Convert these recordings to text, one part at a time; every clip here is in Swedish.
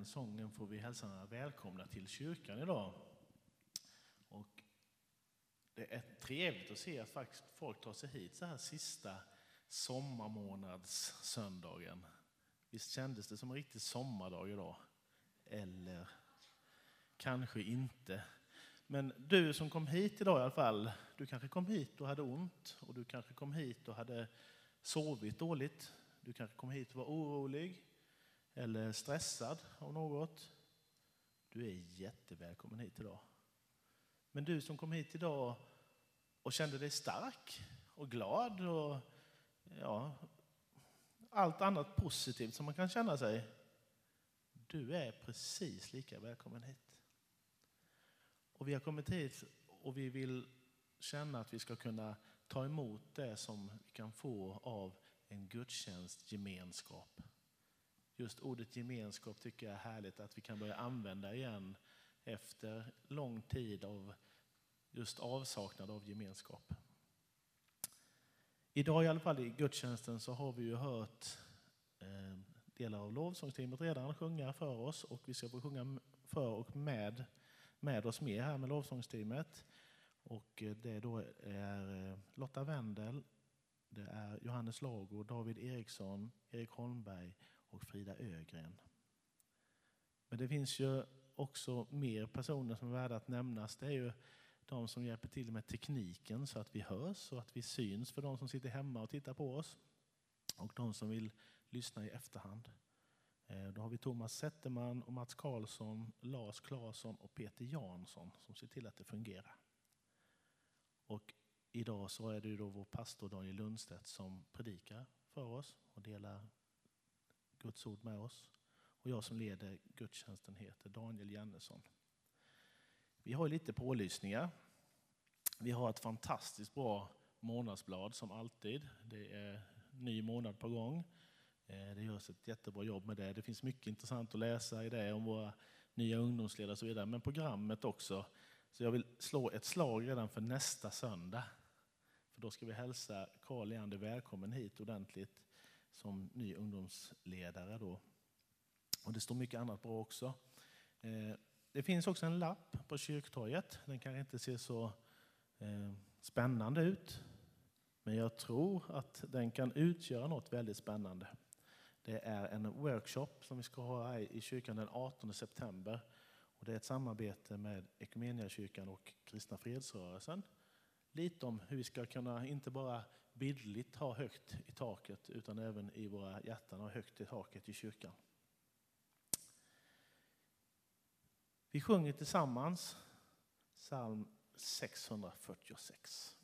den sången får vi hälsa välkomna till kyrkan idag. Och det är trevligt att se att faktiskt folk tar sig hit så här sista sommarmånadssöndagen. Visst kändes det som en riktig sommardag idag? Eller kanske inte. Men du som kom hit idag i alla fall, du kanske kom hit och hade ont och du kanske kom hit och hade sovit dåligt. Du kanske kom hit och var orolig eller stressad av något. Du är jättevälkommen hit idag. Men du som kom hit idag och kände dig stark och glad och ja, allt annat positivt som man kan känna sig. Du är precis lika välkommen hit. Och vi har kommit hit och vi vill känna att vi ska kunna ta emot det som vi kan få av en gudstjänstgemenskap. Just ordet gemenskap tycker jag är härligt att vi kan börja använda igen efter lång tid av just avsaknad av gemenskap. Idag i alla fall i gudstjänsten så har vi ju hört eh, delar av lovsångsteamet redan sjunga för oss och vi ska få sjunga för och med, med oss mer här med lovsångsteamet. Och eh, det då är eh, Lotta Wendel, det är Johannes Lago, David Eriksson, Erik Holmberg och Frida Ögren. Men det finns ju också mer personer som är värda att nämnas. Det är ju de som hjälper till med tekniken så att vi hörs och att vi syns för de som sitter hemma och tittar på oss. Och de som vill lyssna i efterhand. Eh, då har vi Thomas Zetterman och Mats Karlsson, Lars Claesson och Peter Jansson som ser till att det fungerar. Och idag så är det ju då vår pastor Daniel Lundstedt som predikar för oss och delar Guds ord med oss. Och jag som leder gudstjänsten heter Daniel Jannesson. Vi har lite pålysningar. Vi har ett fantastiskt bra månadsblad som alltid. Det är ny månad på gång. Eh, det görs ett jättebra jobb med det. Det finns mycket intressant att läsa i det om våra nya ungdomsledare och så vidare. Men programmet också. Så jag vill slå ett slag redan för nästa söndag. För då ska vi hälsa Carl Leander välkommen hit ordentligt som ny ungdomsledare. Då. Och det står mycket annat bra också. Eh, det finns också en lapp på kyrktorget. Den kanske inte ser så eh, spännande ut. Men jag tror att den kan utgöra något väldigt spännande. Det är en workshop som vi ska ha här i kyrkan den 18 september. Och det är ett samarbete med Equmeniakyrkan och Kristna Fredsrörelsen. Lite om hur vi ska kunna, inte bara bildligt ha högt i taket, utan även i våra hjärtan ha högt i taket i kyrkan. Vi sjunger tillsammans psalm 646.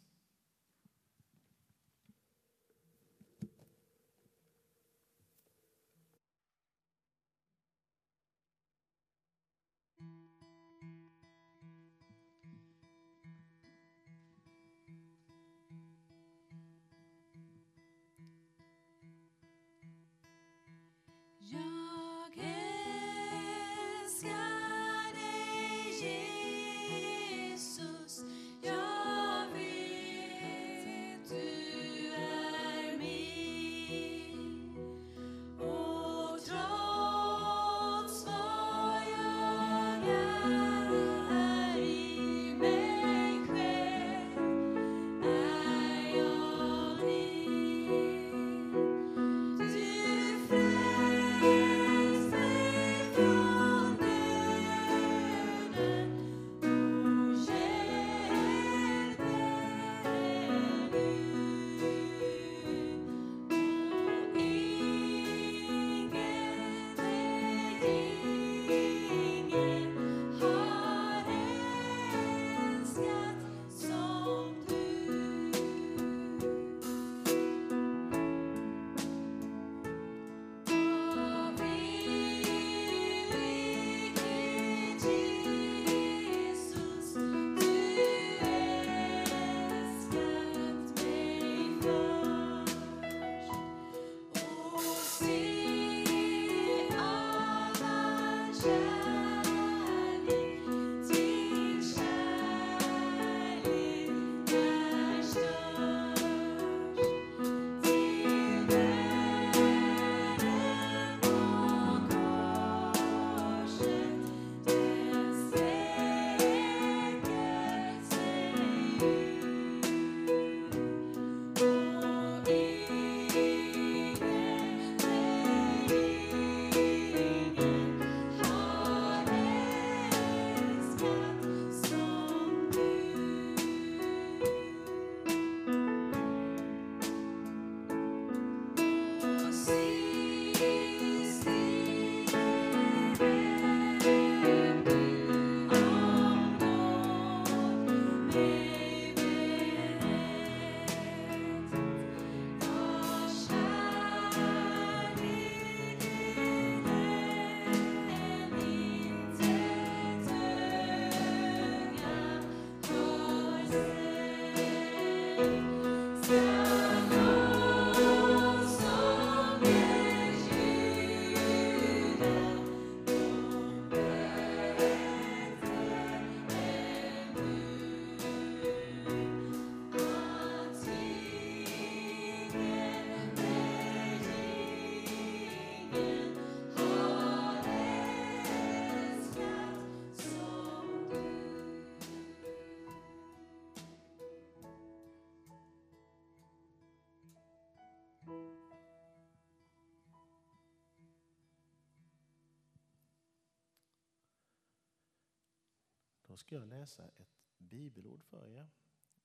Då ska jag läsa ett bibelord för er.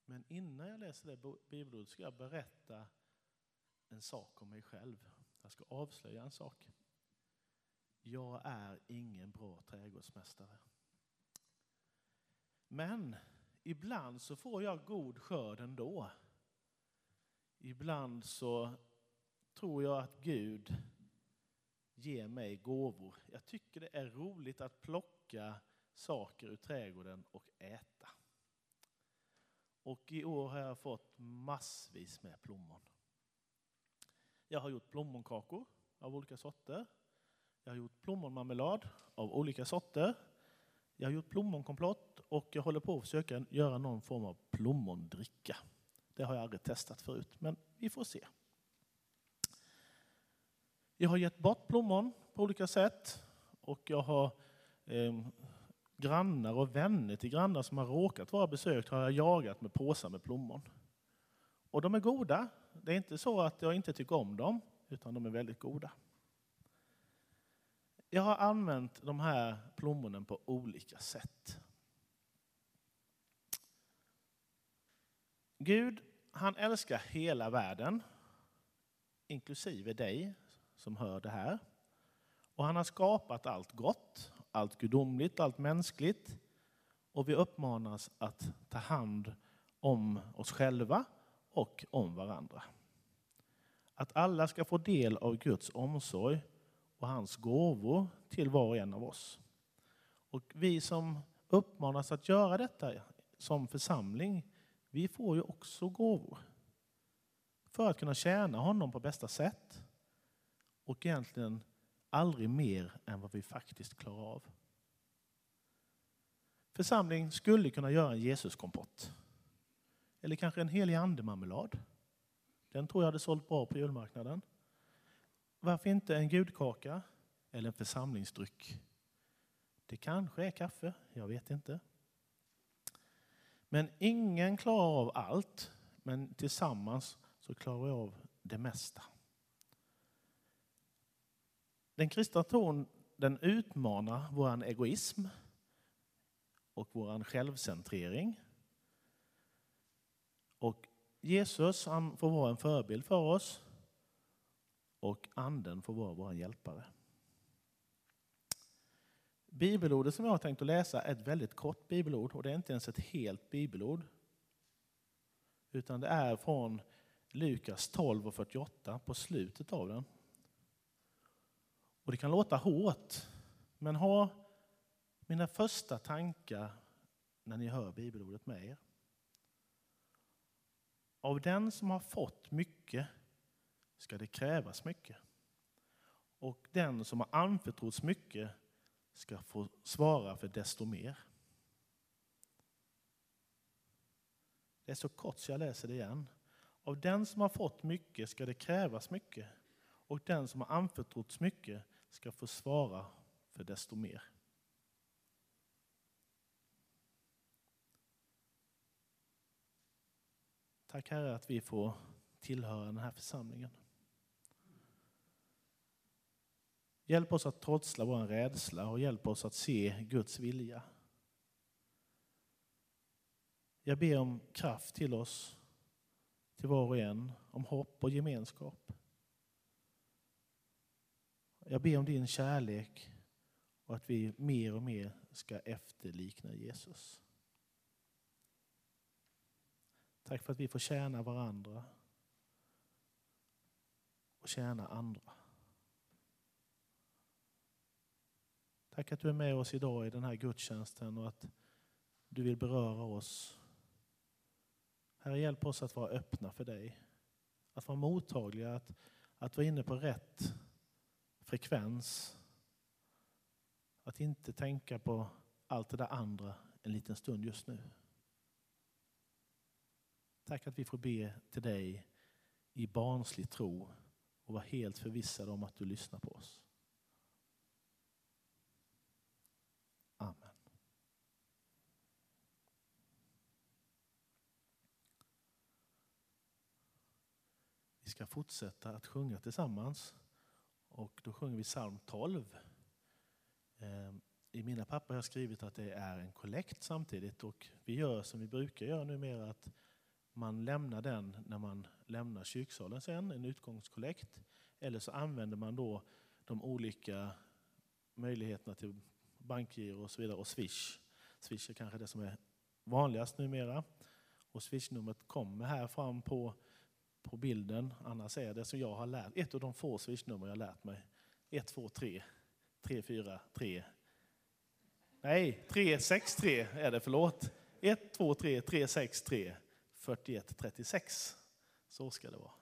Men innan jag läser det bibelordet ska jag berätta en sak om mig själv. Jag ska avslöja en sak. Jag är ingen bra trädgårdsmästare. Men ibland så får jag god skörd ändå. Ibland så tror jag att Gud ger mig gåvor. Jag tycker det är roligt att plocka saker ur trädgården och äta. Och i år har jag fått massvis med plommon. Jag har gjort plommonkakor av olika sorter. Jag har gjort plommonmarmelad av olika sorter. Jag har gjort plommonkomplott och jag håller på att försöka göra någon form av plommondricka. Det har jag aldrig testat förut, men vi får se. Jag har gett bort plommon på olika sätt och jag har eh, grannar och vänner till grannar som har råkat vara besökt har jag jagat med påsar med plommon. Och de är goda. Det är inte så att jag inte tycker om dem, utan de är väldigt goda. Jag har använt de här plommonen på olika sätt. Gud, han älskar hela världen, inklusive dig som hör det här. Och han har skapat allt gott, allt gudomligt, allt mänskligt. Och vi uppmanas att ta hand om oss själva och om varandra. Att alla ska få del av Guds omsorg och hans gåvor till var och en av oss. Och vi som uppmanas att göra detta som församling, vi får ju också gåvor. För att kunna tjäna honom på bästa sätt. Och egentligen aldrig mer än vad vi faktiskt klarar av. Församling skulle kunna göra en Jesuskompott. Eller kanske en helig andemarmelad. Den tror jag hade sålt bra på julmarknaden. Varför inte en gudkaka eller en församlingsdryck? Det kanske är kaffe, jag vet inte. Men ingen klarar av allt, men tillsammans så klarar vi av det mesta. Den kristna tron den utmanar vår egoism och vår självcentrering. Och Jesus han får vara en förebild för oss och anden får vara vår hjälpare. Bibelordet som jag har tänkt att läsa är ett väldigt kort bibelord och det är inte ens ett helt bibelord. Utan det är från Lukas 12 och 48 på slutet av den. Och det kan låta hårt, men ha mina första tankar när ni hör bibelordet med er. Av den som har fått mycket ska det krävas mycket. Och den som har anförtrotts mycket ska få svara för desto mer. Det är så kort så jag läser det igen. Av den som har fått mycket ska det krävas mycket och den som har anförtrotts mycket ska få svara för desto mer. Tack Herre att vi får tillhöra den här församlingen. Hjälp oss att trotsla vår rädsla och hjälp oss att se Guds vilja. Jag ber om kraft till oss, till var och en, om hopp och gemenskap. Jag ber om din kärlek och att vi mer och mer ska efterlikna Jesus. Tack för att vi får tjäna varandra och tjäna andra. Tack att du är med oss idag i den här gudstjänsten och att du vill beröra oss. Herre, hjälp oss att vara öppna för dig. Att vara mottagliga, att, att vara inne på rätt frekvens. Att inte tänka på allt det där andra en liten stund just nu. Tack att vi får be till dig i barnslig tro och vara helt förvissade om att du lyssnar på oss. Amen. Vi ska fortsätta att sjunga tillsammans och då sjunger vi psalm 12. Ehm, I mina papper har jag skrivit att det är en kollekt samtidigt och vi gör som vi brukar göra numera att man lämnar den när man lämnar kyrksalen sen, en utgångskollekt. Eller så använder man då de olika möjligheterna till bankgiro och så vidare och Swish. Swish är kanske det som är vanligast numera. Och Swish-numret kommer här fram på, på bilden. Annars är det som jag har lärt, ett av de få swishnummer jag har lärt mig 1, 2, 3, 3, 4, 3. Nej, 3, 6, 3 är det, förlåt. 1, 2, 3, 3, 6, 3, 41, 36. Så ska det vara.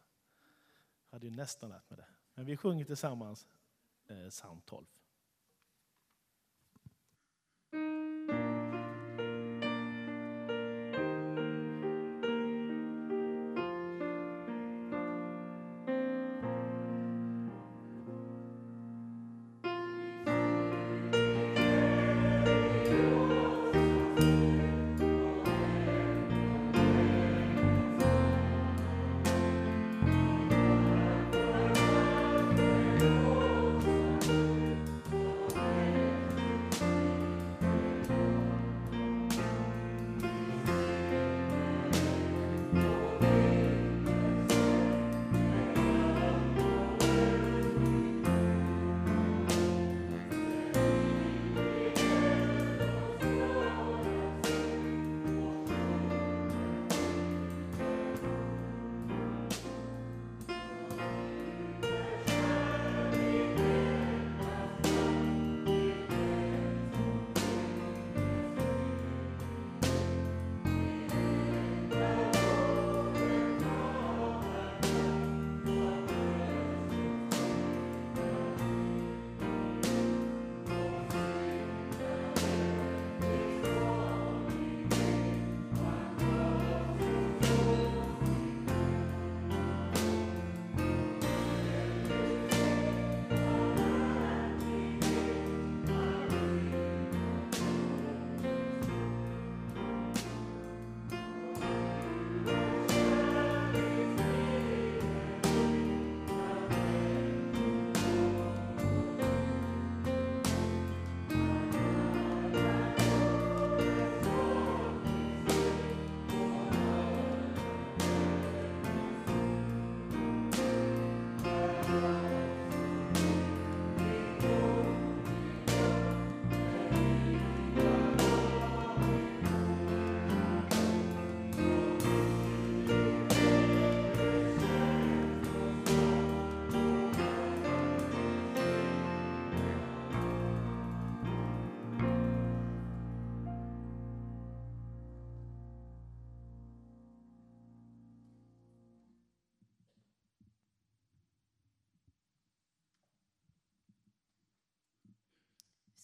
Jag hade ju nästan lärt mig det. Men vi sjunger tillsammans eh, psalm 12.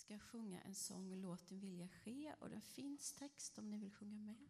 Ska sjunga en sång, Låt din vilja ske, och den finns text om ni vill sjunga med.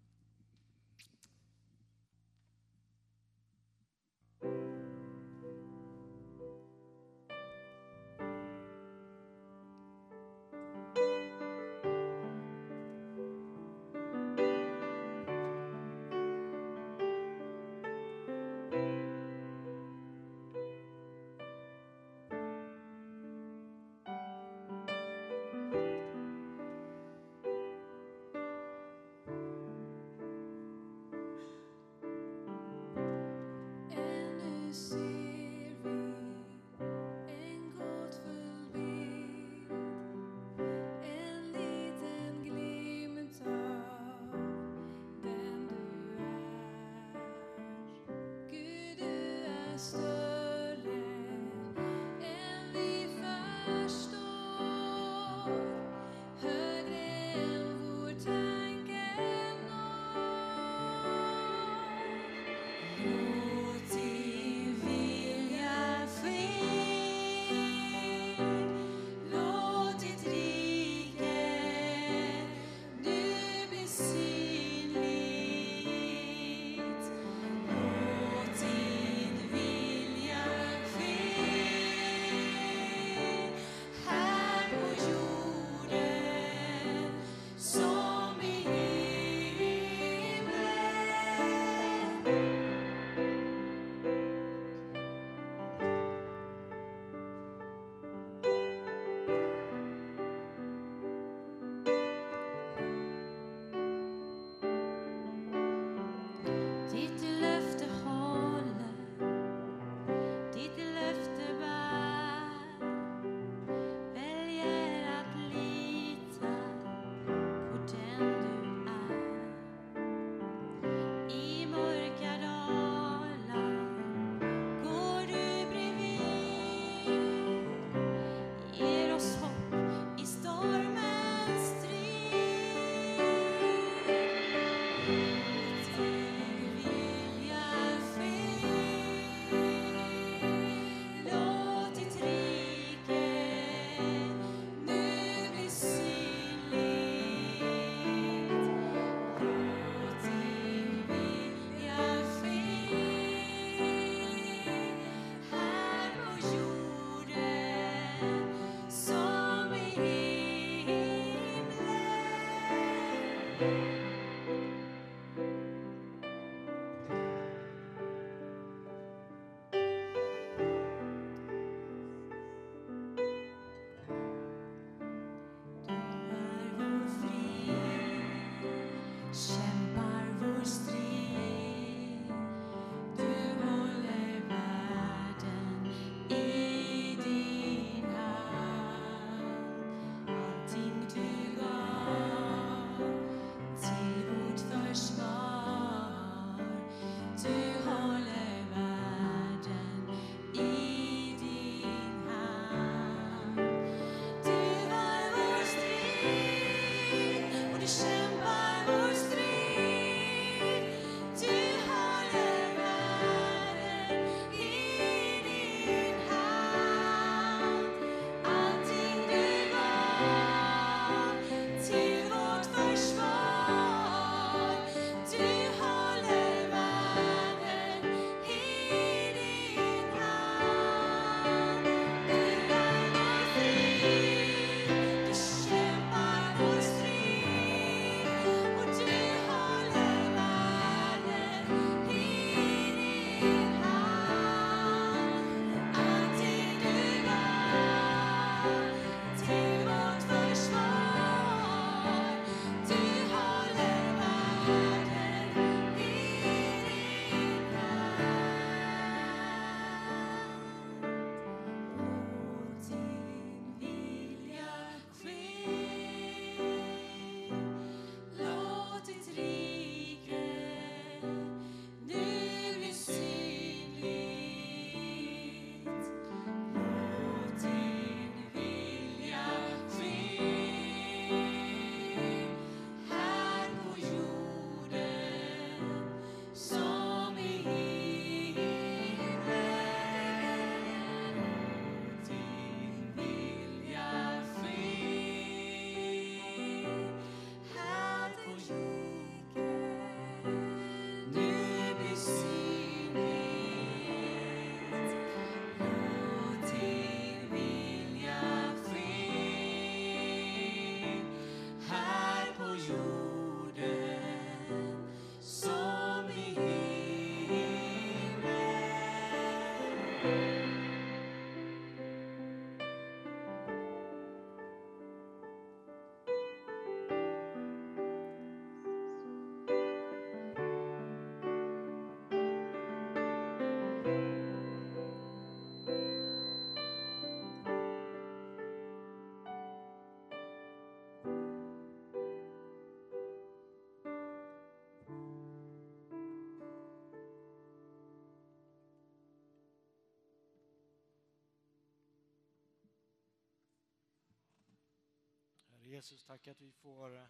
Jesus, tack att vi får eh,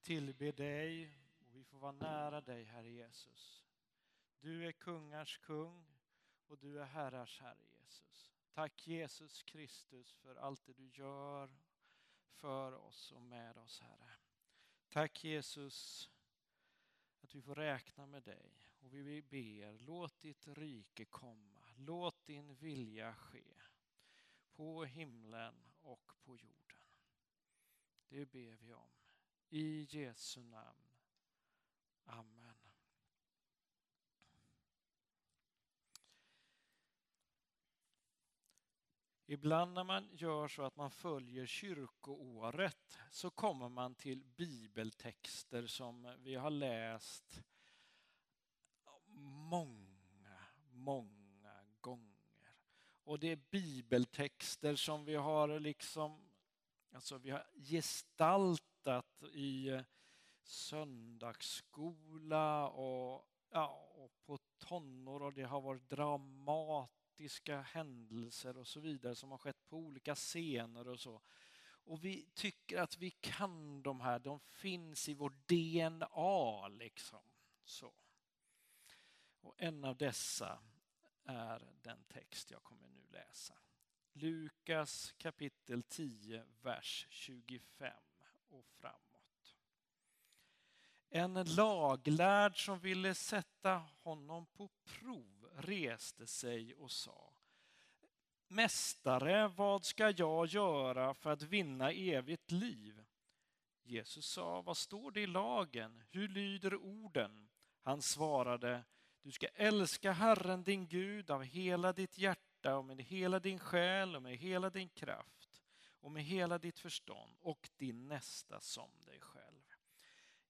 tillbe dig och vi får vara nära dig, Herre Jesus. Du är kungars kung och du är herrars Herre Jesus. Tack Jesus Kristus för allt det du gör för oss och med oss, Herre. Tack Jesus att vi får räkna med dig och vi ber, låt ditt rike komma, låt din vilja ske på himlen och på jorden. Det ber vi om. I Jesu namn. Amen. Ibland när man gör så att man följer kyrkoåret så kommer man till bibeltexter som vi har läst många, många gånger. Och det är bibeltexter som vi har liksom Alltså vi har gestaltat i eh, söndagsskola och, ja, och på tonår och det har varit dramatiska händelser och så vidare som har skett på olika scener och så. Och vi tycker att vi kan de här, de finns i vår DNA liksom. Så. Och en av dessa är den text jag kommer nu läsa. Lukas kapitel 10, vers 25 och framåt. En laglärd som ville sätta honom på prov reste sig och sa Mästare, vad ska jag göra för att vinna evigt liv? Jesus sa, vad står det i lagen? Hur lyder orden? Han svarade, du ska älska Herren din Gud av hela ditt hjärta hjärta och med hela din själ och med hela din kraft och med hela ditt förstånd och din nästa som dig själv.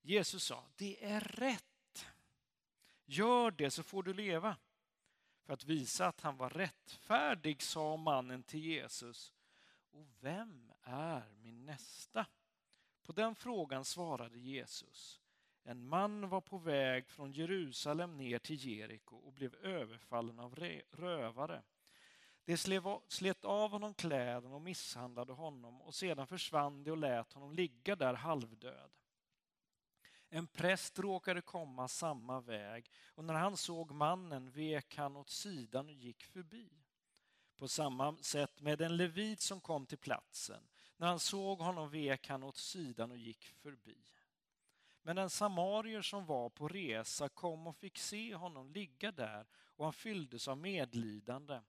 Jesus sa, det är rätt. Gör det så får du leva. För att visa att han var rättfärdig sa mannen till Jesus, och vem är min nästa? På den frågan svarade Jesus, en man var på väg från Jerusalem ner till Jeriko och blev överfallen av rövare. De slet av honom kläderna och misshandlade honom och sedan försvann de och lät honom ligga där halvdöd. En präst råkade komma samma väg och när han såg mannen vek han åt sidan och gick förbi. På samma sätt med en levit som kom till platsen. När han såg honom vek han åt sidan och gick förbi. Men en samarier som var på resa kom och fick se honom ligga där och han fylldes av medlidande.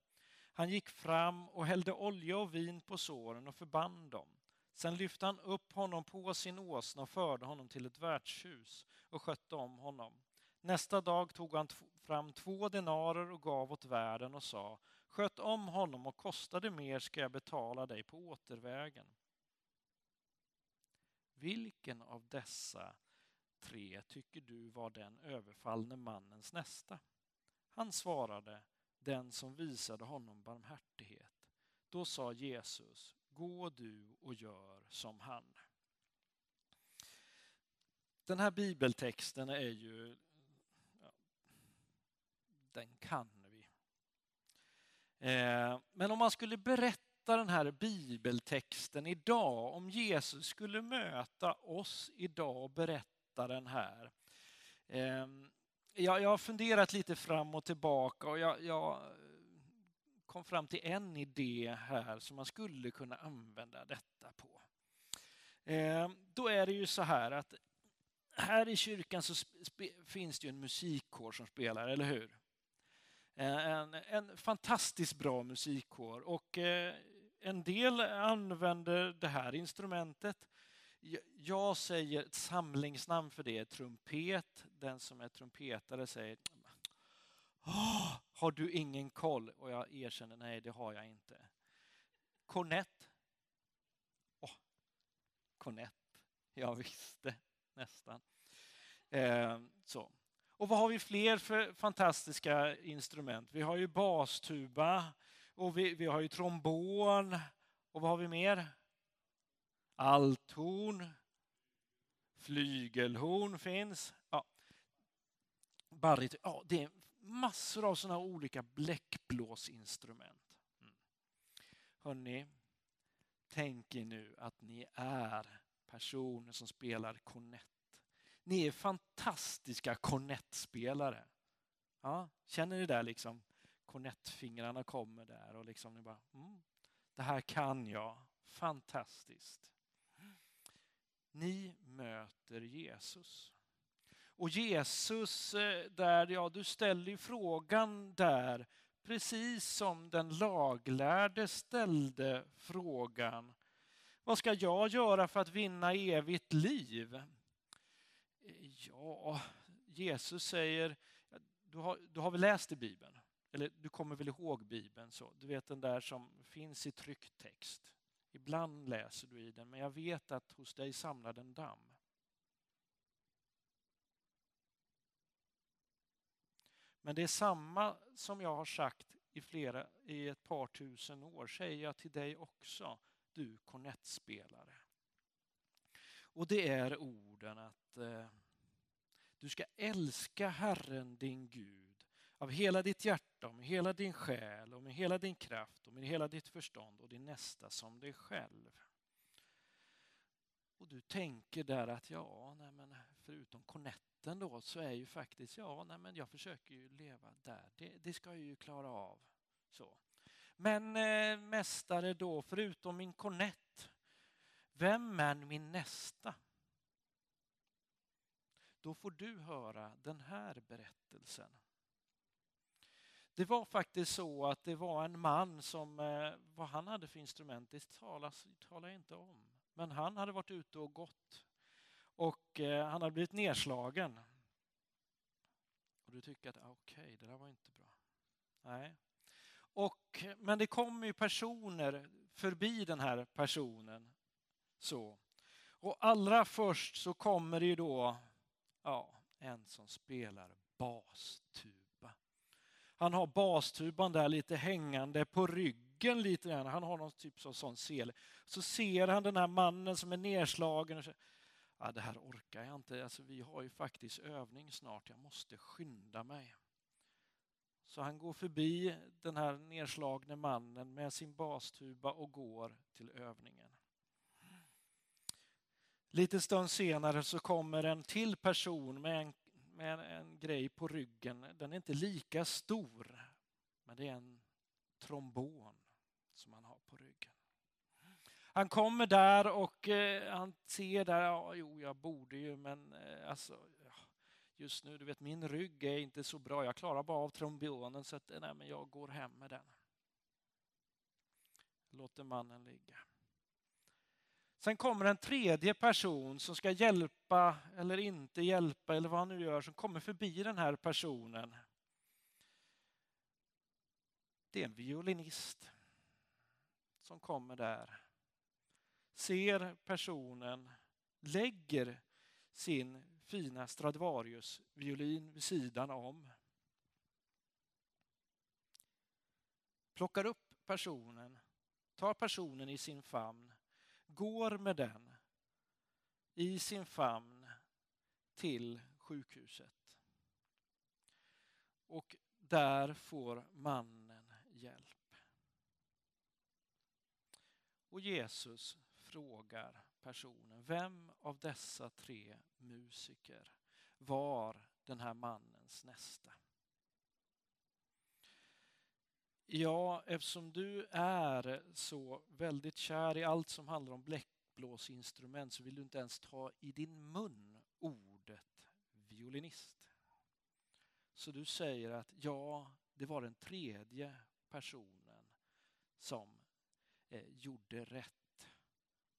Han gick fram och hällde olja och vin på såren och förband dem. Sen lyfte han upp honom på sin åsna och förde honom till ett värdshus och skötte om honom. Nästa dag tog han fram två denarer och gav åt värden och sa Sköt om honom och kostade mer ska jag betala dig på återvägen. Vilken av dessa tre tycker du var den överfallne mannens nästa? Han svarade den som visade honom barmhärtighet. Då sa Jesus, gå du och gör som han. Den här bibeltexten är ju, ja, den kan vi. Eh, men om man skulle berätta den här bibeltexten idag, om Jesus skulle möta oss idag och berätta den här. Eh, jag, jag har funderat lite fram och tillbaka och jag, jag eh, kom fram till en idé här som man skulle kunna använda detta på. Eh, då är det ju så här att här i kyrkan så finns det ju en musikkår som spelar, eller hur? Eh, en, en fantastiskt bra musikkår och eh, en del använder det här instrumentet jag säger ett samlingsnamn för det, trumpet. Den som är trumpetare säger oh, Har du ingen koll? Och jag erkänner, nej det har jag inte. Kornett. Oh, kornett. Jag visste nästan. Eh, så. Och vad har vi fler för fantastiska instrument? Vi har ju bastuba och vi, vi har ju trombon. Och vad har vi mer? Althorn, flygelhorn finns. Ja. Barit, ja, det är massor av sådana olika bläckblåsinstrument. Mm. Hörrni, Tänk er nu att ni är personer som spelar kornett. Ni är fantastiska kornettspelare. Ja, känner ni det liksom? Kornettfingrarna kommer där och liksom ni bara, mm, det här kan jag. Fantastiskt. Ni möter Jesus. Och Jesus, eh, där, ja, du ställer ju frågan där, precis som den laglärde ställde frågan. Vad ska jag göra för att vinna evigt liv? Ja, Jesus säger, du har, du har väl läst i Bibeln? Eller du kommer väl ihåg Bibeln? så? Du vet den där som finns i tryckt text. Ibland läser du i den, men jag vet att hos dig samlar den damm. Men det är samma som jag har sagt i, flera, i ett par tusen år, säger jag till dig också, du kornettspelare. Och det är orden att eh, du ska älska Herren din Gud av hela ditt hjärta, och med hela din själ och med hela din kraft och med hela ditt förstånd och din nästa som dig själv. Och du tänker där att ja, nej men förutom kornetten då så är ju faktiskt, ja, nej men jag försöker ju leva där. Det, det ska jag ju klara av. Så. Men eh, mästare då, förutom min kornett, vem är min nästa? Då får du höra den här berättelsen. Det var faktiskt så att det var en man som, eh, vad han hade för instrument, det talas, talar jag inte om. Men han hade varit ute och gått och eh, han hade blivit nedslagen. Och du tycker att ah, okej, okay, det där var inte bra. Nej. Och, men det kommer ju personer förbi den här personen. Så. Och allra först så kommer det ju då ja, en som spelar bastur. Typ. Han har bastuban där lite hängande på ryggen lite grann. Han har någon typ av sån sele. Så ser han den här mannen som är nedslagen och säger, ja, det här orkar jag inte. Alltså, vi har ju faktiskt övning snart. Jag måste skynda mig. Så han går förbi den här nedslagne mannen med sin bastuba och går till övningen. Lite stund senare så kommer en till person med en, med en, en grej på ryggen. Den är inte lika stor, men det är en trombon som han har på ryggen. Han kommer där och eh, han ser där, ja, jo jag borde ju men eh, alltså, ja, just nu, du vet min rygg är inte så bra, jag klarar bara av trombonen så att, nej, men jag går hem med den. Låter mannen ligga. Sen kommer en tredje person som ska hjälpa eller inte hjälpa eller vad han nu gör, som kommer förbi den här personen. Det är en violinist som kommer där. Ser personen, lägger sin fina Stradivarius-violin vid sidan om. Plockar upp personen, tar personen i sin famn går med den i sin famn till sjukhuset. Och där får mannen hjälp. Och Jesus frågar personen, vem av dessa tre musiker var den här mannens nästa? Ja, eftersom du är så väldigt kär i allt som handlar om bläckblåsinstrument så vill du inte ens ta i din mun ordet violinist. Så du säger att ja, det var den tredje personen som eh, gjorde rätt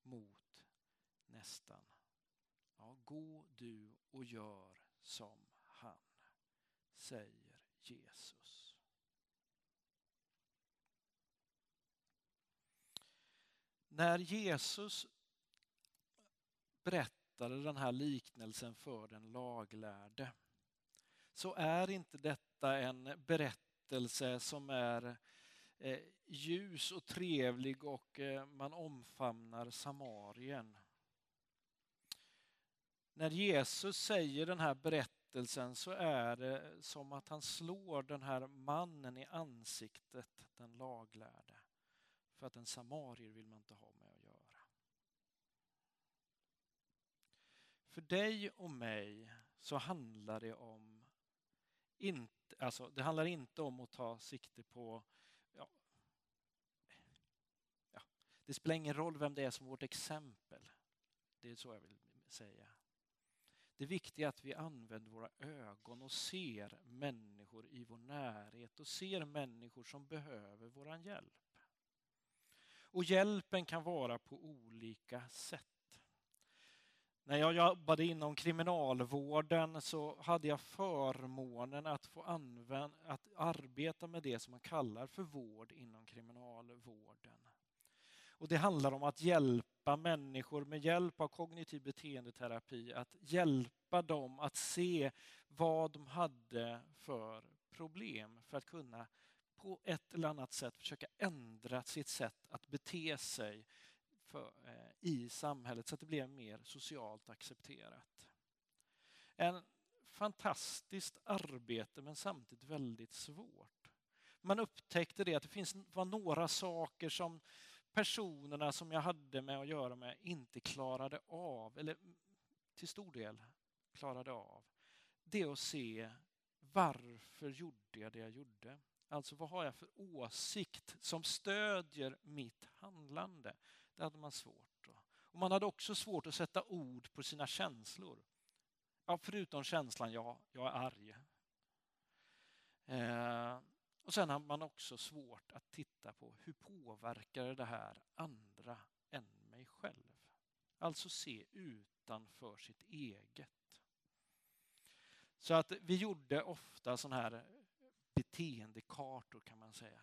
mot nästan. Ja, gå du och gör som han, säger Jesus. När Jesus berättade den här liknelsen för den laglärde så är inte detta en berättelse som är eh, ljus och trevlig och eh, man omfamnar Samarien. När Jesus säger den här berättelsen så är det som att han slår den här mannen i ansiktet, den laglärde för att en samarier vill man inte ha med att göra. För dig och mig så handlar det om inte, alltså det handlar inte om att ta sikte på ja, ja, det spelar ingen roll vem det är som vårt exempel. Det är så jag vill säga. Det viktiga är att vi använder våra ögon och ser människor i vår närhet och ser människor som behöver vår hjälp. Och hjälpen kan vara på olika sätt. När jag jobbade inom kriminalvården så hade jag förmånen att få använda, att arbeta med det som man kallar för vård inom kriminalvården. Och det handlar om att hjälpa människor med hjälp av kognitiv beteendeterapi, att hjälpa dem att se vad de hade för problem för att kunna på ett eller annat sätt försöka ändra sitt sätt att bete sig för, eh, i samhället så att det blev mer socialt accepterat. En fantastiskt arbete men samtidigt väldigt svårt. Man upptäckte det att det finns, var några saker som personerna som jag hade med att göra med inte klarade av, eller till stor del klarade av. Det att se varför gjorde jag det jag gjorde? Alltså vad har jag för åsikt som stödjer mitt handlande? Det hade man svårt. Och man hade också svårt att sätta ord på sina känslor. Ja, förutom känslan, ja, jag är arg. Eh, och sen har man också svårt att titta på hur påverkar det här andra än mig själv? Alltså se utanför sitt eget. Så att vi gjorde ofta sådana här beteendekartor kan man säga.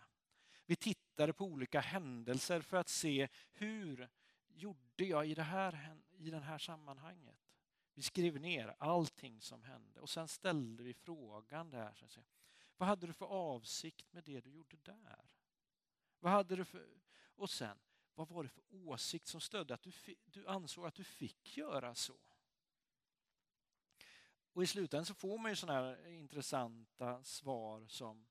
Vi tittade på olika händelser för att se hur gjorde jag i det här, i det här sammanhanget. Vi skrev ner allting som hände och sen ställde vi frågan där. Så att säga. Vad hade du för avsikt med det du gjorde där? Vad hade du för... Och sen, vad var det för åsikt som stödde att du, du ansåg att du fick göra så? Och i slutändan så får man ju sådana här intressanta svar som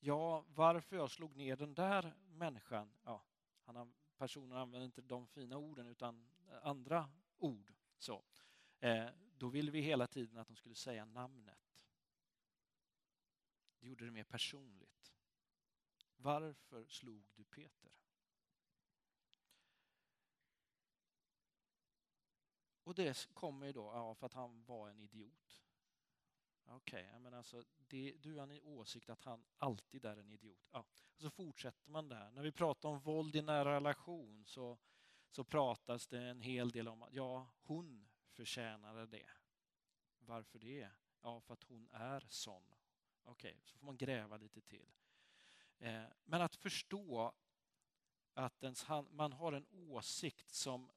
Ja, varför jag slog ner den där människan, ja, han, personen använder inte de fina orden utan andra ord. Så, eh, då ville vi hela tiden att de skulle säga namnet. Det gjorde det mer personligt. Varför slog du Peter? Och det kommer ju då ja, för att han var en idiot. Okej, okay, men alltså, det, du har en åsikt att han alltid är en idiot. Ja. Och så fortsätter man där. När vi pratar om våld i nära relation så, så pratas det en hel del om att ja, hon förtjänade det. Varför det? Ja, för att hon är sån. Okej, okay, så får man gräva lite till. Eh, men att förstå att ens, man har en åsikt som,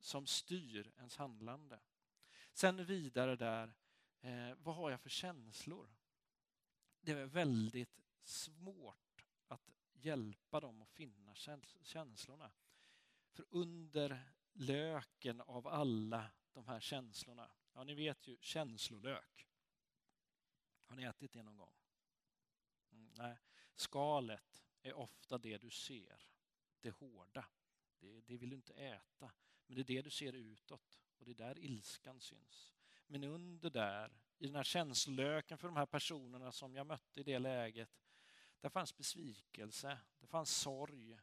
som styr ens handlande. Sen vidare där Eh, vad har jag för känslor? Det är väldigt svårt att hjälpa dem att finna känslorna. För under löken av alla de här känslorna, ja ni vet ju känslolök. Har ni ätit det någon gång? Mm, nej. Skalet är ofta det du ser, det hårda. Det, det vill du inte äta, men det är det du ser utåt och det är där ilskan syns. Men under där, i den här känslolöken för de här personerna som jag mötte i det läget, där fanns besvikelse, det fanns sorg.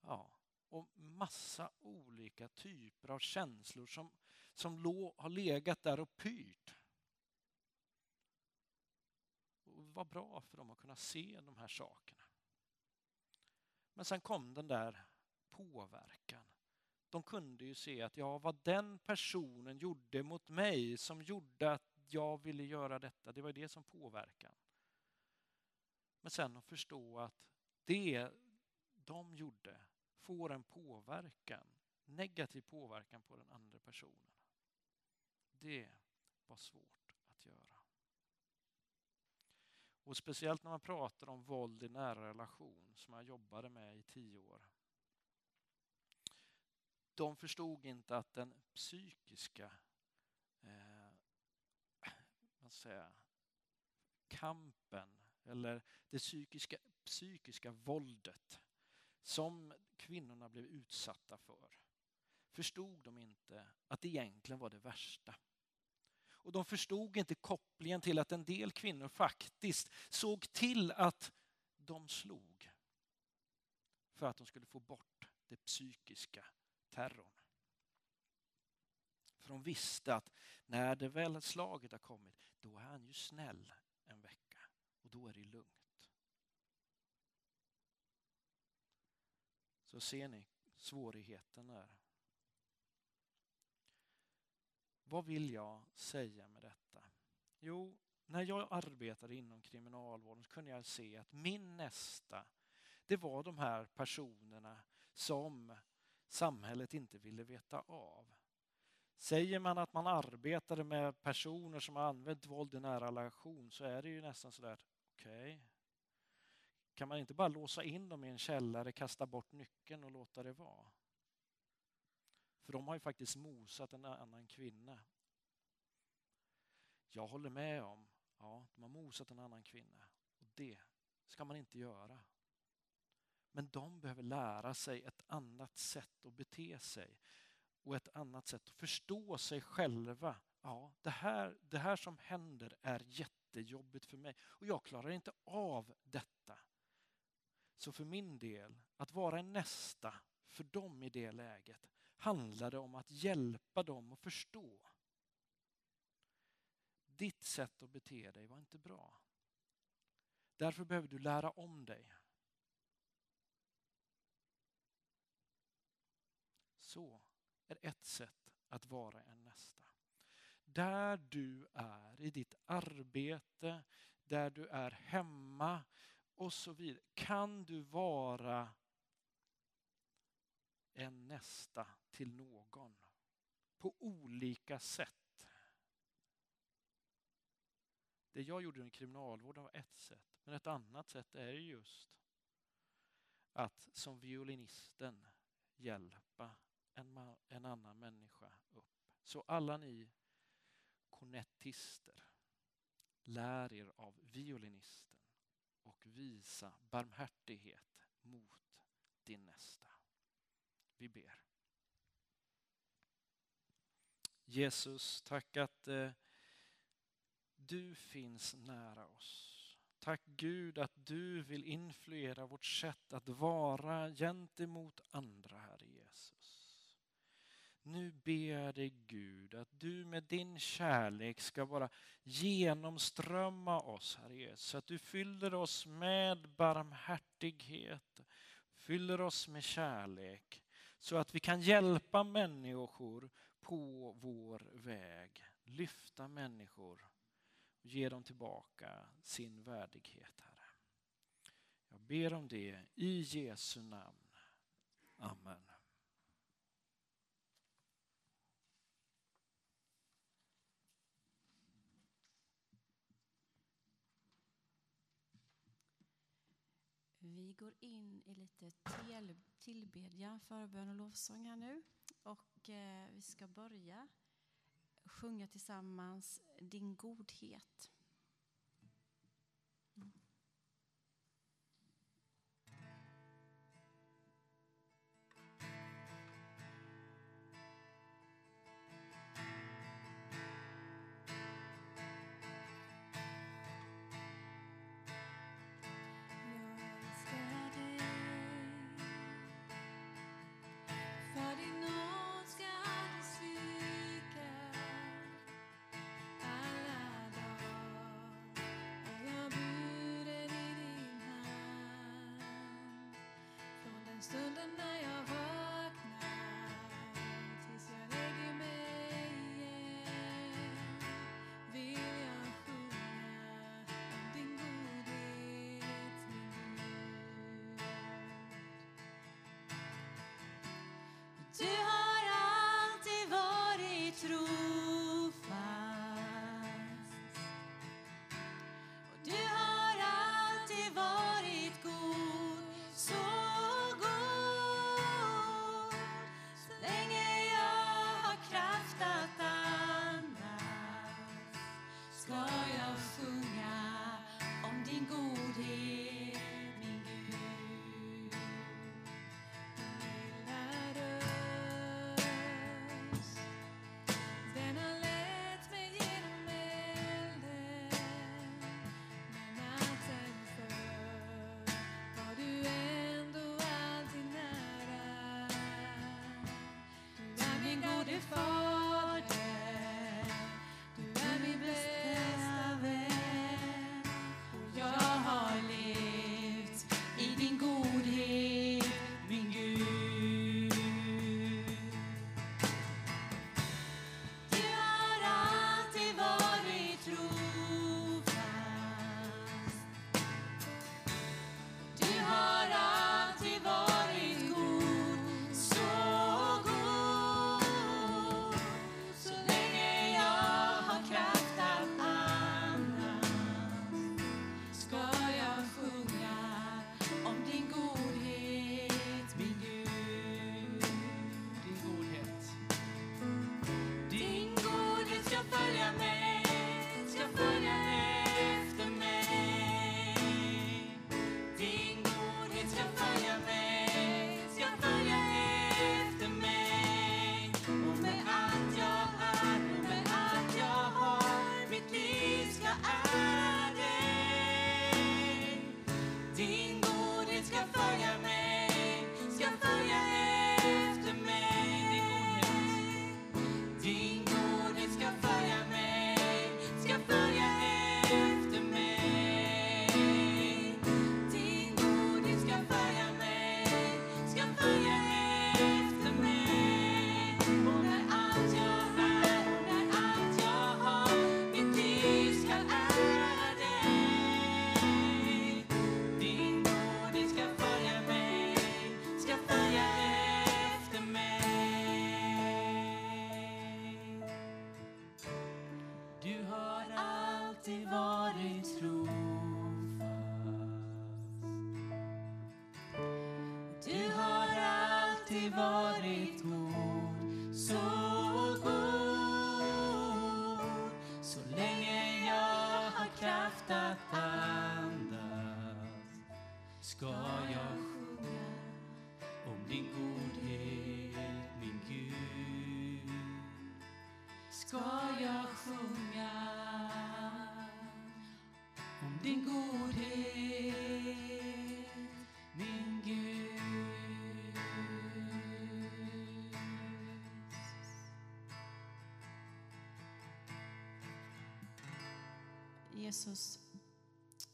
Ja, och massa olika typer av känslor som, som lå, har legat där och pyrt. Och det var bra för dem att kunna se de här sakerna. Men sen kom den där påverkan de kunde ju se att ja, vad den personen gjorde mot mig som gjorde att jag ville göra detta, det var det som påverkade. Men sen att förstå att det de gjorde får en påverkan, negativ påverkan på den andra personen. Det var svårt att göra. Och speciellt när man pratar om våld i nära relation, som jag jobbade med i tio år, de förstod inte att den psykiska eh, vad säga, kampen eller det psykiska, psykiska våldet som kvinnorna blev utsatta för förstod de inte att det egentligen var det värsta. Och de förstod inte kopplingen till att en del kvinnor faktiskt såg till att de slog för att de skulle få bort det psykiska terrorn. För de visste att när det väl slaget har kommit, då är han ju snäll en vecka och då är det lugnt. Så ser ni svårigheten där. Vad vill jag säga med detta? Jo, när jag arbetade inom kriminalvården så kunde jag se att min nästa, det var de här personerna som samhället inte ville veta av. Säger man att man arbetade med personer som har använt våld i nära relation så är det ju nästan sådär, okej. Okay. Kan man inte bara låsa in dem i en källare, kasta bort nyckeln och låta det vara? För de har ju faktiskt mosat en annan kvinna. Jag håller med om, ja, de har mosat en annan kvinna. Och det ska man inte göra. Men de behöver lära sig ett annat sätt att bete sig och ett annat sätt att förstå sig själva. Ja, det här, det här som händer är jättejobbigt för mig och jag klarar inte av detta. Så för min del, att vara en nästa för dem i det läget handlade om att hjälpa dem att förstå. Ditt sätt att bete dig var inte bra. Därför behöver du lära om dig. Så är ett sätt att vara en nästa. Där du är i ditt arbete, där du är hemma och så vidare kan du vara en nästa till någon på olika sätt. Det jag gjorde i kriminalvården var ett sätt, men ett annat sätt är just att som violinisten hjälpa en, en annan människa upp. Så alla ni kornettister, lär er av violinisten och visa barmhärtighet mot din nästa. Vi ber. Jesus, tack att eh, du finns nära oss. Tack Gud att du vill influera vårt sätt att vara gentemot andra, Herre nu ber jag dig Gud att du med din kärlek ska bara genomströmma oss, Herre Jesus. Så att du fyller oss med barmhärtighet, fyller oss med kärlek så att vi kan hjälpa människor på vår väg. Lyfta människor och ge dem tillbaka sin värdighet, Herre. Jag ber om det i Jesu namn. Amen. Vi går in i lite tillbedjan, förbön och lovsång här nu. Och eh, vi ska börja sjunga tillsammans Din godhet. Stunden när jag vaknar tills jag lägger mig igen vill jag sjunga om din godhet, min Gud. Du har alltid varit trofast Jesus,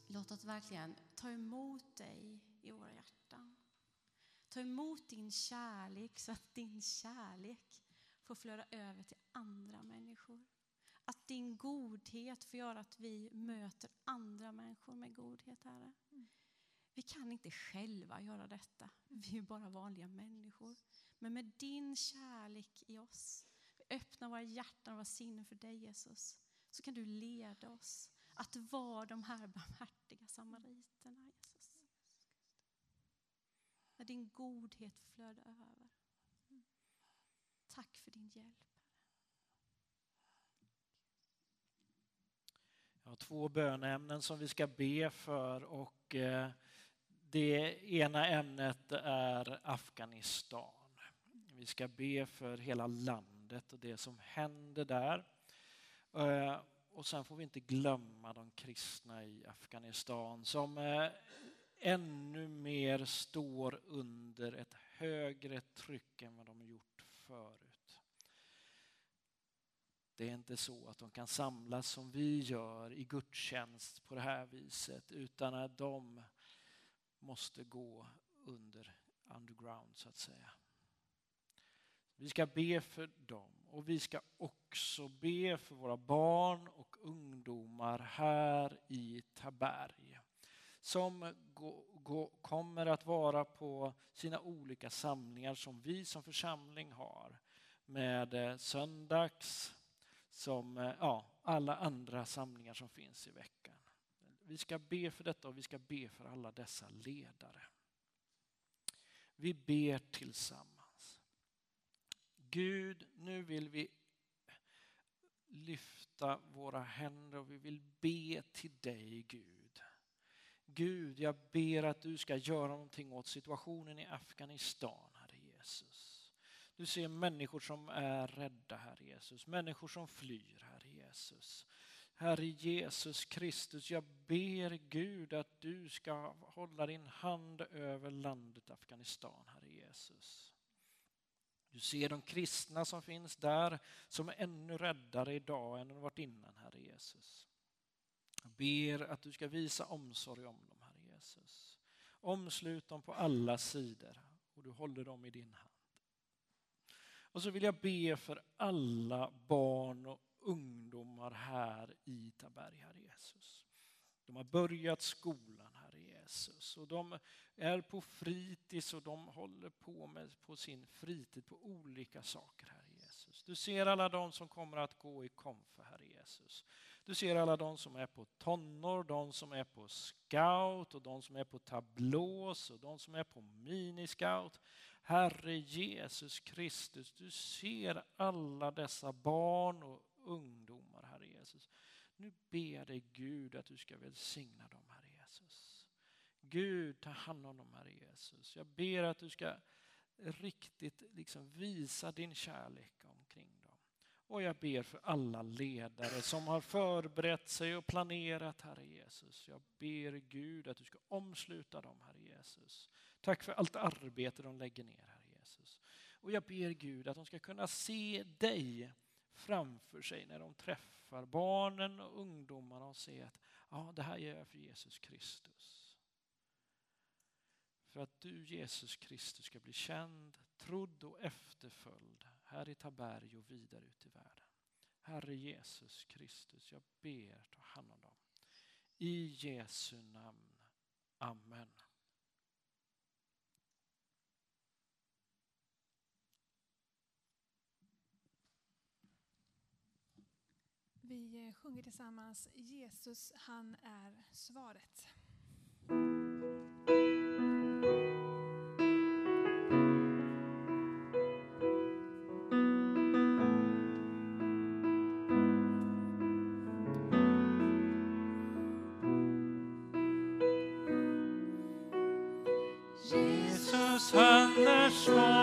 låt oss verkligen ta emot dig i våra hjärtan. Ta emot din kärlek så att din kärlek får flöda över till andra människor. Att din godhet får göra att vi möter andra människor med godhet, Herre. Vi kan inte själva göra detta. Vi är bara vanliga människor. Men med din kärlek i oss, vi öppnar våra hjärtan och våra sinnen för dig Jesus, så kan du leda oss att vara de här barmhärtiga samariterna, Jesus. När din godhet flödar över. Tack för din hjälp. Jag har två bönämnen som vi ska be för och eh, det ena ämnet är Afghanistan. Vi ska be för hela landet och det som händer där. Eh, och sen får vi inte glömma de kristna i Afghanistan som eh, ännu mer står under ett högre tryck än vad de gjort förut. Det är inte så att de kan samlas som vi gör i gudstjänst på det här viset utan att de måste gå under underground så att säga. Vi ska be för dem och vi ska också be för våra barn och ungdomar här i Taberg som kommer att vara på sina olika samlingar som vi som församling har med eh, söndags, som eh, ja, alla andra samlingar som finns i veckan. Vi ska be för detta och vi ska be för alla dessa ledare. Vi ber tillsammans. Gud, nu vill vi lyfta våra händer och vi vill be till dig Gud. Gud, jag ber att du ska göra någonting åt situationen i Afghanistan, Herre Jesus. Du ser människor som är rädda, Herre Jesus. Människor som flyr, Herre Jesus. Herre Jesus Kristus, jag ber Gud att du ska hålla din hand över landet Afghanistan, Herre Jesus. Du ser de kristna som finns där som är ännu räddare idag än de varit innan, Herre Jesus. Jag ber att du ska visa omsorg om dem, Herre Jesus. Omslut dem på alla sidor och du håller dem i din hand. Och så vill jag be för alla barn och ungdomar här i Taberg, Herre Jesus. De har börjat skolan, Jesus, och de är på fritids och de håller på med på sin fritid på olika saker, Herre Jesus. Du ser alla de som kommer att gå i konfa, Herre Jesus. Du ser alla de som är på tonår, de som är på scout och de som är på tablås och de som är på miniscout. Herre Jesus Kristus, du ser alla dessa barn och ungdomar, Herre Jesus. Nu ber jag dig Gud att du ska välsigna dem, Gud, ta hand om dem, Herre Jesus. Jag ber att du ska riktigt liksom visa din kärlek omkring dem. Och jag ber för alla ledare som har förberett sig och planerat, Herre Jesus. Jag ber Gud att du ska omsluta dem, Herre Jesus. Tack för allt arbete de lägger ner, Herre Jesus. Och jag ber Gud att de ska kunna se dig framför sig när de träffar barnen och ungdomarna och se att ja, det här gör jag för Jesus Kristus. För att du Jesus Kristus ska bli känd, trodd och efterföljd här i Taberg och vidare ut i världen. Herre Jesus Kristus, jag ber ta hand om dem. I Jesu namn. Amen. Vi sjunger tillsammans Jesus, han är svaret. Han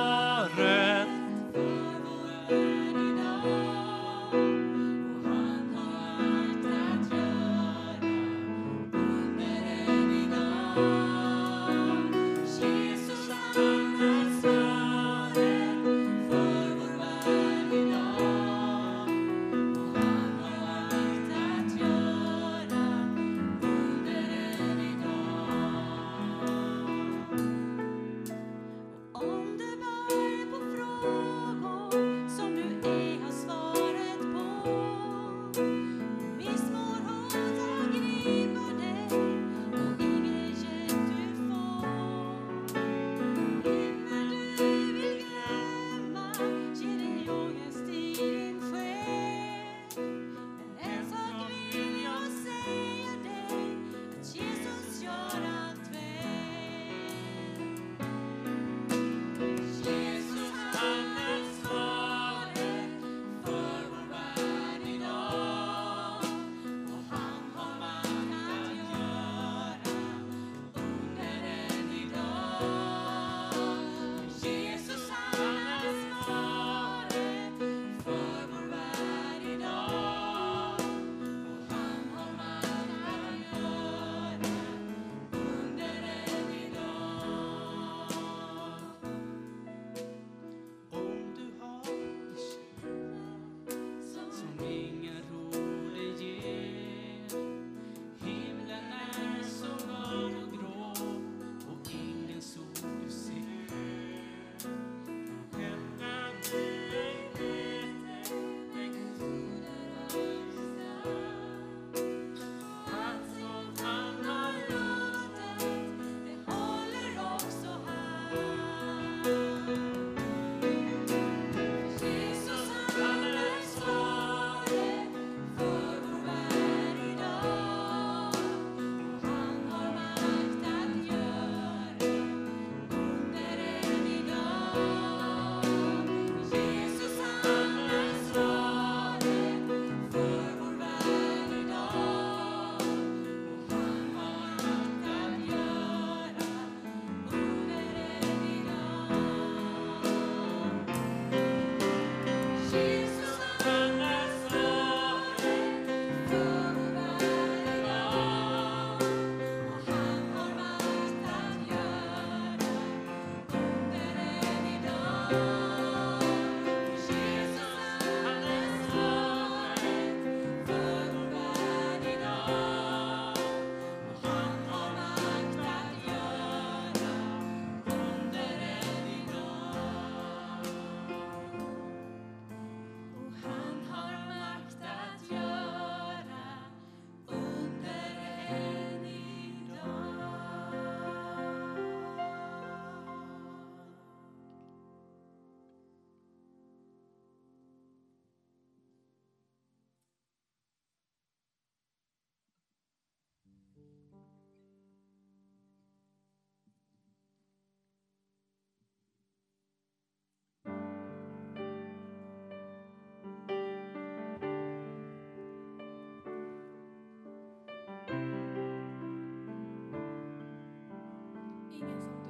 ingen som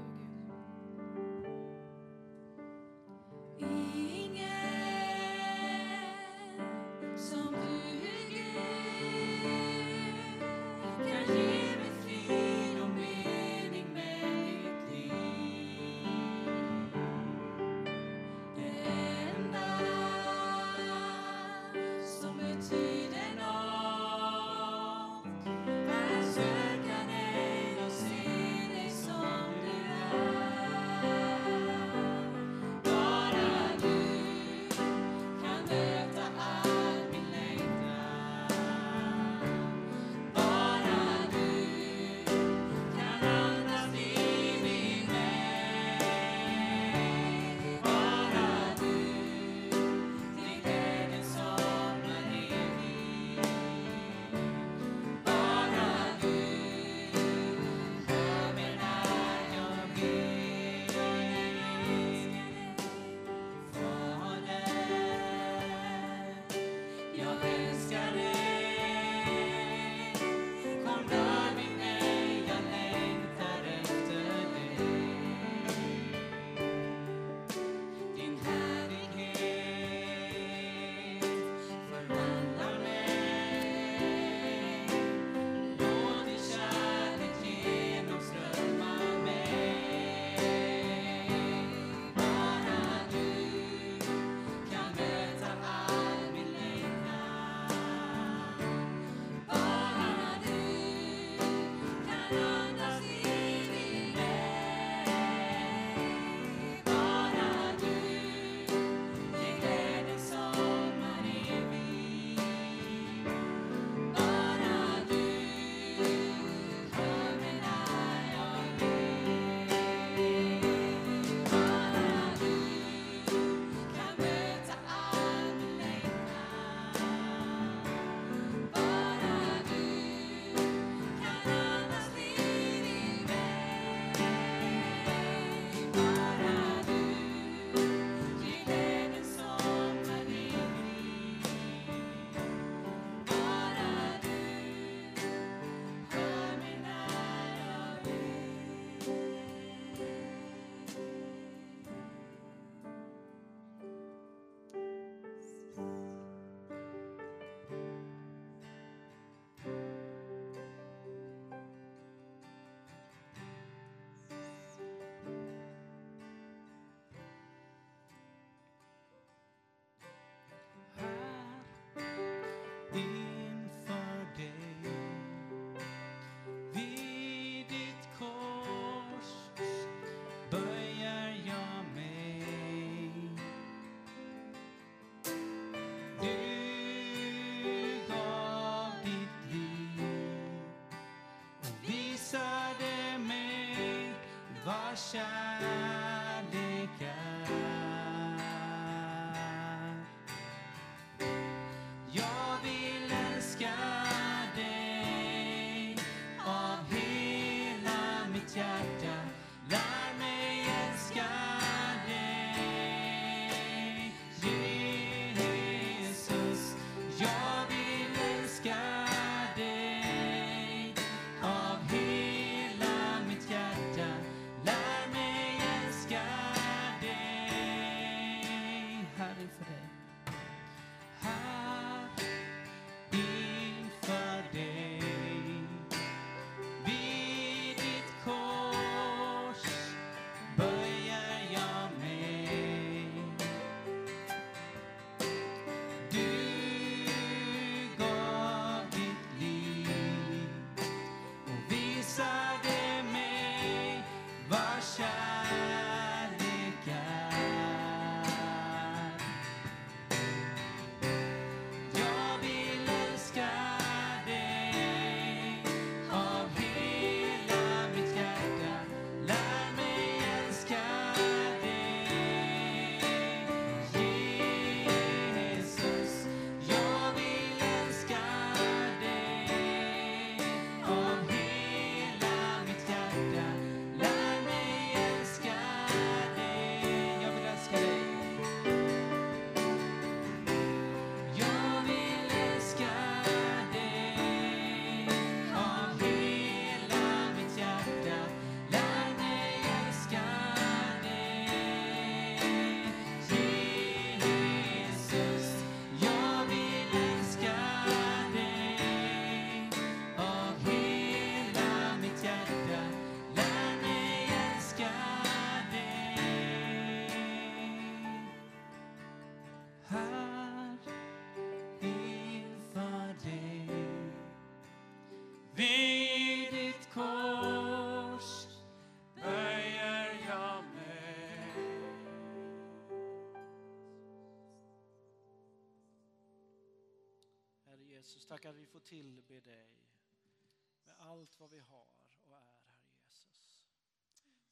shine. Vid ditt kors böjer jag mig. Herre Jesus, tack att vi får tillbe dig med allt vad vi har och är, Herre Jesus.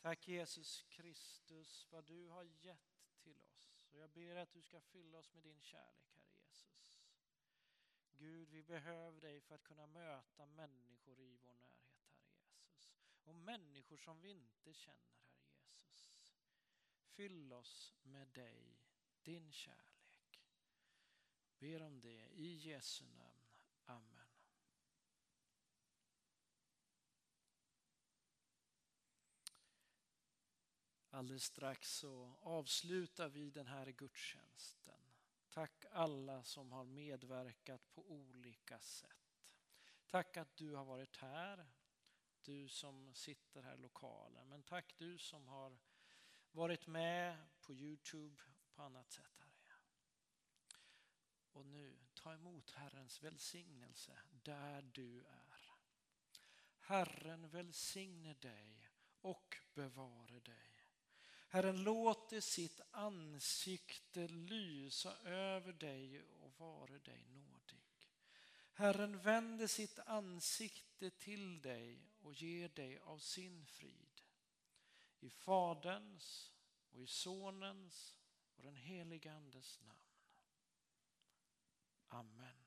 Tack Jesus Kristus, vad du har gett till oss. Och jag ber att du ska fylla oss med din kärlek, Herre Jesus. Gud, vi behöver dig för att kunna möta människor i vår närhet, Herre Jesus. Och människor som vi inte känner, Herre Jesus. Fyll oss med dig, din kärlek. Ber om det i Jesu namn. Amen. Alldeles strax så avslutar vi den här gudstjänsten. Tack alla som har medverkat på olika sätt. Tack att du har varit här, du som sitter här i lokalen. Men tack du som har varit med på Youtube och på annat sätt. Herre. Och nu, ta emot Herrens välsignelse där du är. Herren välsigne dig och bevare dig. Herren låter sitt ansikte lysa över dig och vare dig nådig. Herren vänder sitt ansikte till dig och ger dig av sin frid. I Faderns och i Sonens och den helige Andes namn. Amen.